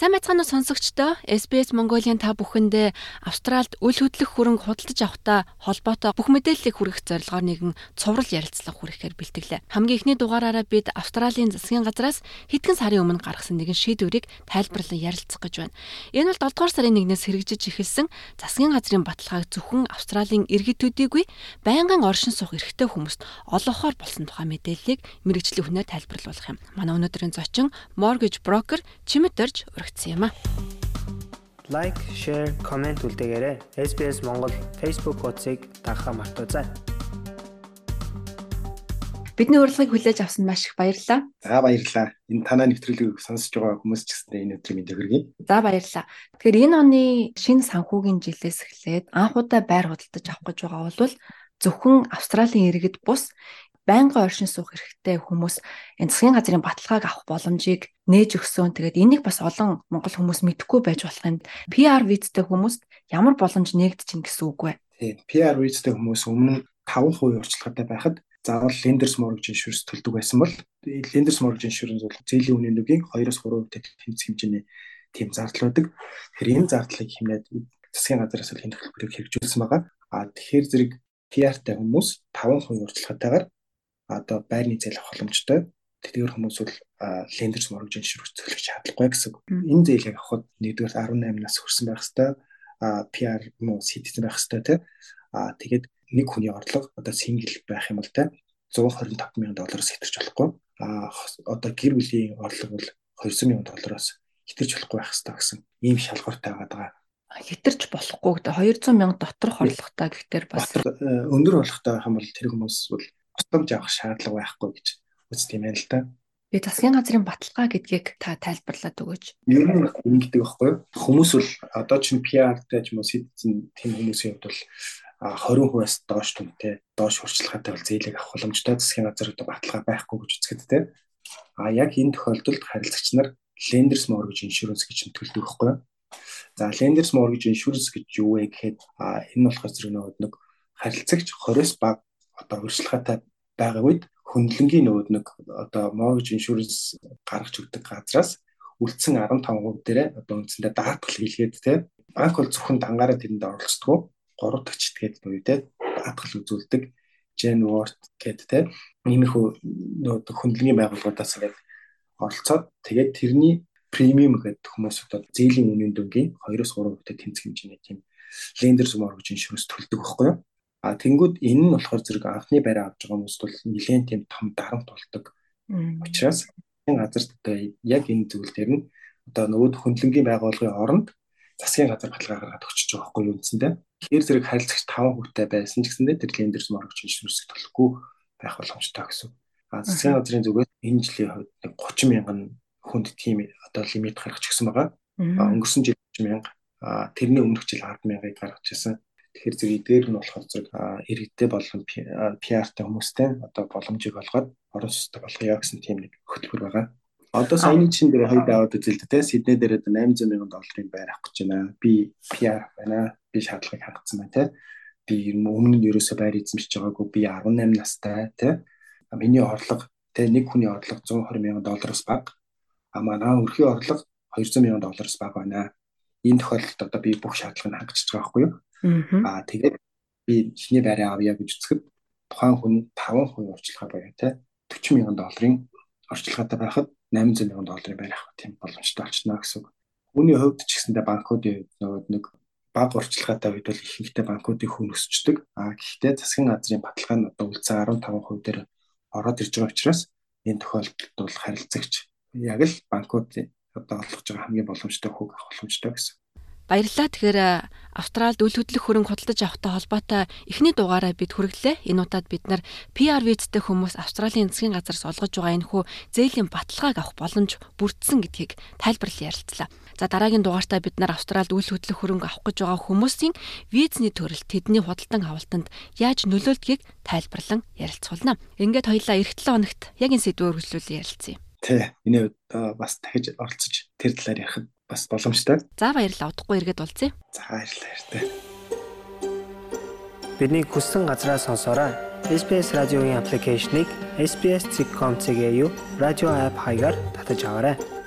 Сайн байцгаана уу сонсогчдоо. SBS Mongolian та бүхэндээ Австральд үл хөдлөх хөрөнгө худалдаж авахтай холбоотой бүх мэдээллийг хүргэх зорилгоор нэгэн цуврал ярилцлага хүргэхээр бэлтгэлээ. Хамгийн эхний дугаараараа бид Австралийн засгийн газраас хэдхэн сарын өмнө гаргасан нэгэн шийдвэрийг тайлбарлан ярилцах гэж байна. Энэ бол 7 дугаар сарын 1-ээс хэрэгжиж эхэлсэн засгийн газрын баталгааг зөвхөн Австралийн иргэд төдийгүй байнгын оршин суух эрхтэй хүмүүст олгохоор болсон тухай мэдээллийг мэрэгжлийн хүнээр тайлбарлуулах юм. Манай өнөөдрийн зочин mortgage broker Чимэт Хүргэсэн юм а. Лайк, share, комент үлдээгээрэй. SBS Монгол Facebook хуудсыг дагахаа мартаоцай. Бидний урилгыг хүлээж авсанд маш их баярлалаа. За баярлалаа. Энэ танаа нэвтрүүлгийг сонсож байгаа хүмүүс ч гэсэн энэ өдрийн мэндийг хүргэе. За баярлалаа. Тэгэхээр энэ оны шинэ санхүүгийн жилээс эхлээд анхудаа байр худалдаж авах гэж байгаа бол зөвхөн Австралийн иргэд бус байнгын оршин суух хэрэгтэй хүмүүс энэ засгийн газрын баталгааг авах боломжийг нээж өгсөн. Тэгээд энийг бас олон монгол хүмүүс мэдэхгүй байж болох юм. PR визтэй хүмүүст ямар боломж нээгдэж ин гэсэн үг вэ? Тийм. PR визтэй хүмүүс өмнө 5% урьдчилгаатай байхад заавал lenders mortgage insurance төлдөг байсан бол lenders mortgage insurance бол зээлийн үнийн нүгийн 2-3% тэмцэх хэмжээний тийм зардал байдаг. Тэгэхээр энэ зардлыг хэмнээд засгийн газраас л энэ төлбөрийг хэрэгжүүлсэн байгаа. А тэгэхээр зэрэг PR-тай хүмүүс 5% урьдчилгаатайгаар одоо байрны зээл авах боломжтой. Тэдгээр хүмүүс бол лендерс моргэж иншүрэнс төлөх шаардлагагүй гэсэн. Энэ зээлийг авахд нэгдүгээр 18 нас хүрсэн байх хэвээр PR муу citizen байх хэвээр тий. А тэгээд нэг хүний орлого одоо single байх юм бол тий 125 сая доллараас хэтэрч болохгүй. А одоо гэр бүлийн орлого бол 200 сая доллараас хэтэрч болохгүй байх хэвээр гэсэн ийм шалгууртай байгаа хэтэрч болохгүй гэдэг 200 мянга доторх орлоготой гэхдээ бас өндөр орлоготой байх юм бол тэр хүмүүс бол тусламж авах шаардлага байхгүй гэж үздэг юм байна л да. Би засгийн газрын баталгаа гэдгийг та тайлбарлаад өгөөч. Ер нь ингэдэг байхгүй хүмүүс бол одоо чинь PR-тай ч юм уу citizen тийм хүмүүсийн хувьд бол 20%-аас доош түнтэй доош хурцлагатай бол зээлийг авах боломжтой засгийн газар одоо баталгаа байхгүй гэж үзэхэд те. А яг энэ тохиолдолд харилцагч нар lenders mortgage insurance гэж төлдөг байхгүй. За lenders mortgage insurance гэж юу вэ гэхэд а энэ болохоор зэрэг нэг харилцагч 20-с бага одоо хурцлагатай байгаа үед хөндлөнгийн нөөд нэг одоо mortgage insurance гаргаж өгдөг газраас үлдсэн 15% дээрээ одоо үндсэндээ даатгал хийлгээд те банк бол зөвхөн дангаараа тэрэнд оролцдог 3 дахь читгээд буюу те даатгал үзүүлдэг Genwort гэдэг те иймэрхүү нөөд хөндлөнгийн байгууллагуудаас ингээд оролцоод тэгээд тэрний премиум гэдэг хүмүүс одоо зээлийн үнийн дүнгийн 2-3% тэмцэх хэмжээний тийм lenders mortgage insurance төлдөг байхгүй юу А тэнгууд энэ нь болохоор зэрэг анхны байраа авч байгаа хүмүүст бол нэлээд тийм том дарамт болдог. Учираас энэ газарт одоо яг энэ зүйл дээр нь одоо нөгөө хөндлөнгийн байгууллагын оронд засгийн газар баталгаа гаргаад өгч байгаа байхгүй юу үндсэндээ. Тэгэхээр зэрэг харилцагч 5 хүүтэй байсан ч гэсэндээ тэр лендерс моргч иншүрэнс төлөхгүй байх боломжтой гэсэн. А засгийн газрын зүгээс энэ жилийн хувьд 30 мянган хүнд тийм одоо лимит гаргаж гисэн байгаа. Өнгөрсөн жил 30 мянга тэрний өмнөх жил 10 мянгаыг гаргаж ирсэн. Тэгэхээр зэрэг эдгээр нь болохоор зэрэг иргэдтэй болон PR-тай хүмүүстэй одоо боломжийг олгоод орон сууцтай болгоё гэсэн тийм нэг хөтөлбөр байгаа. Одоо саяны чин дээр хоёул аваад үзэлтэй те Сидней дээр одоо 800 сая долларын байр авах гэж байна. Би PR байна. Би шаардлагыг хангацсан байна те. Би өмнө нь ерөөсөө байр эзэмшиж байгаагүй. Би 18 настай те. Миний орлого те нэг хүний орлого 120 сая доллараас бага. А манай өрхийн орлого 200 сая доллараас бага байна. Энэ тохиолдолд одоо би бүх шаардлагыг хангаж байгаа байхгүй юу? Аа тэгээд би чиний байраа авъя гэж үзэхэд тухайн хүн 5% орчилгаа байга те 40 мянган долларын орчилгаатай байхад 800 мянган долларын байр авах тийм боломжтой болчихно гэсэн үг. Үүний хувьд ч гэсэндээ банкуудын нөгөө нэг бага орчилгаатай үед бол ихэнхдээ банкуудын хүн өсчдөг. Аа гэхдээ засгийн газрын баталгаа нь одоо үлцэн 15% дээр ороод ирж байгаа учраас энэ тохиолдолд бол харилцагч яг л банкуудын одоо олгож байгаа хамгийн боломжтой хөг авах боломжтой гэсэн. Баярлалаа. Тэгэхээр Австралид үл хөдлөх хөрөнгө худалдаж авахтай холбоотой эхний дугаараа бид хүргэлээ. Энэ удаад бид нар PR визтэй хүмүүс Австралийн засгийн газараас олгож байгаа энэхүү зээлийн баталгааг авах боломж бүрдсэн гэдгийг тайлбарлан ярилцлаа. За дараагийн дугаартаа бид нар Австралид үл хөдлөх хөрөнгө авах гэж байгаа хүмүүсийн визний төрөл тэдний худалдан авалтанд яаж нөлөөлдгийг тайлбарлан ярилцуулна. Ингээд хоёлаа эх 7 хоногт яг энэ сэдвээр хөгжлүүлэн ярилцъя. Тэ. Энэ бас дахиж оролцож тэр талаар ярихад бас боломжтой. За баярлалаа. Удахгүй иргэд уулзъя. За баярлалаа. Бидний хүссэн газраа сонсоорой. SBS радиогийн аппликейшнийг SBS.com.cg радио апп хаягаар татаж аваарай.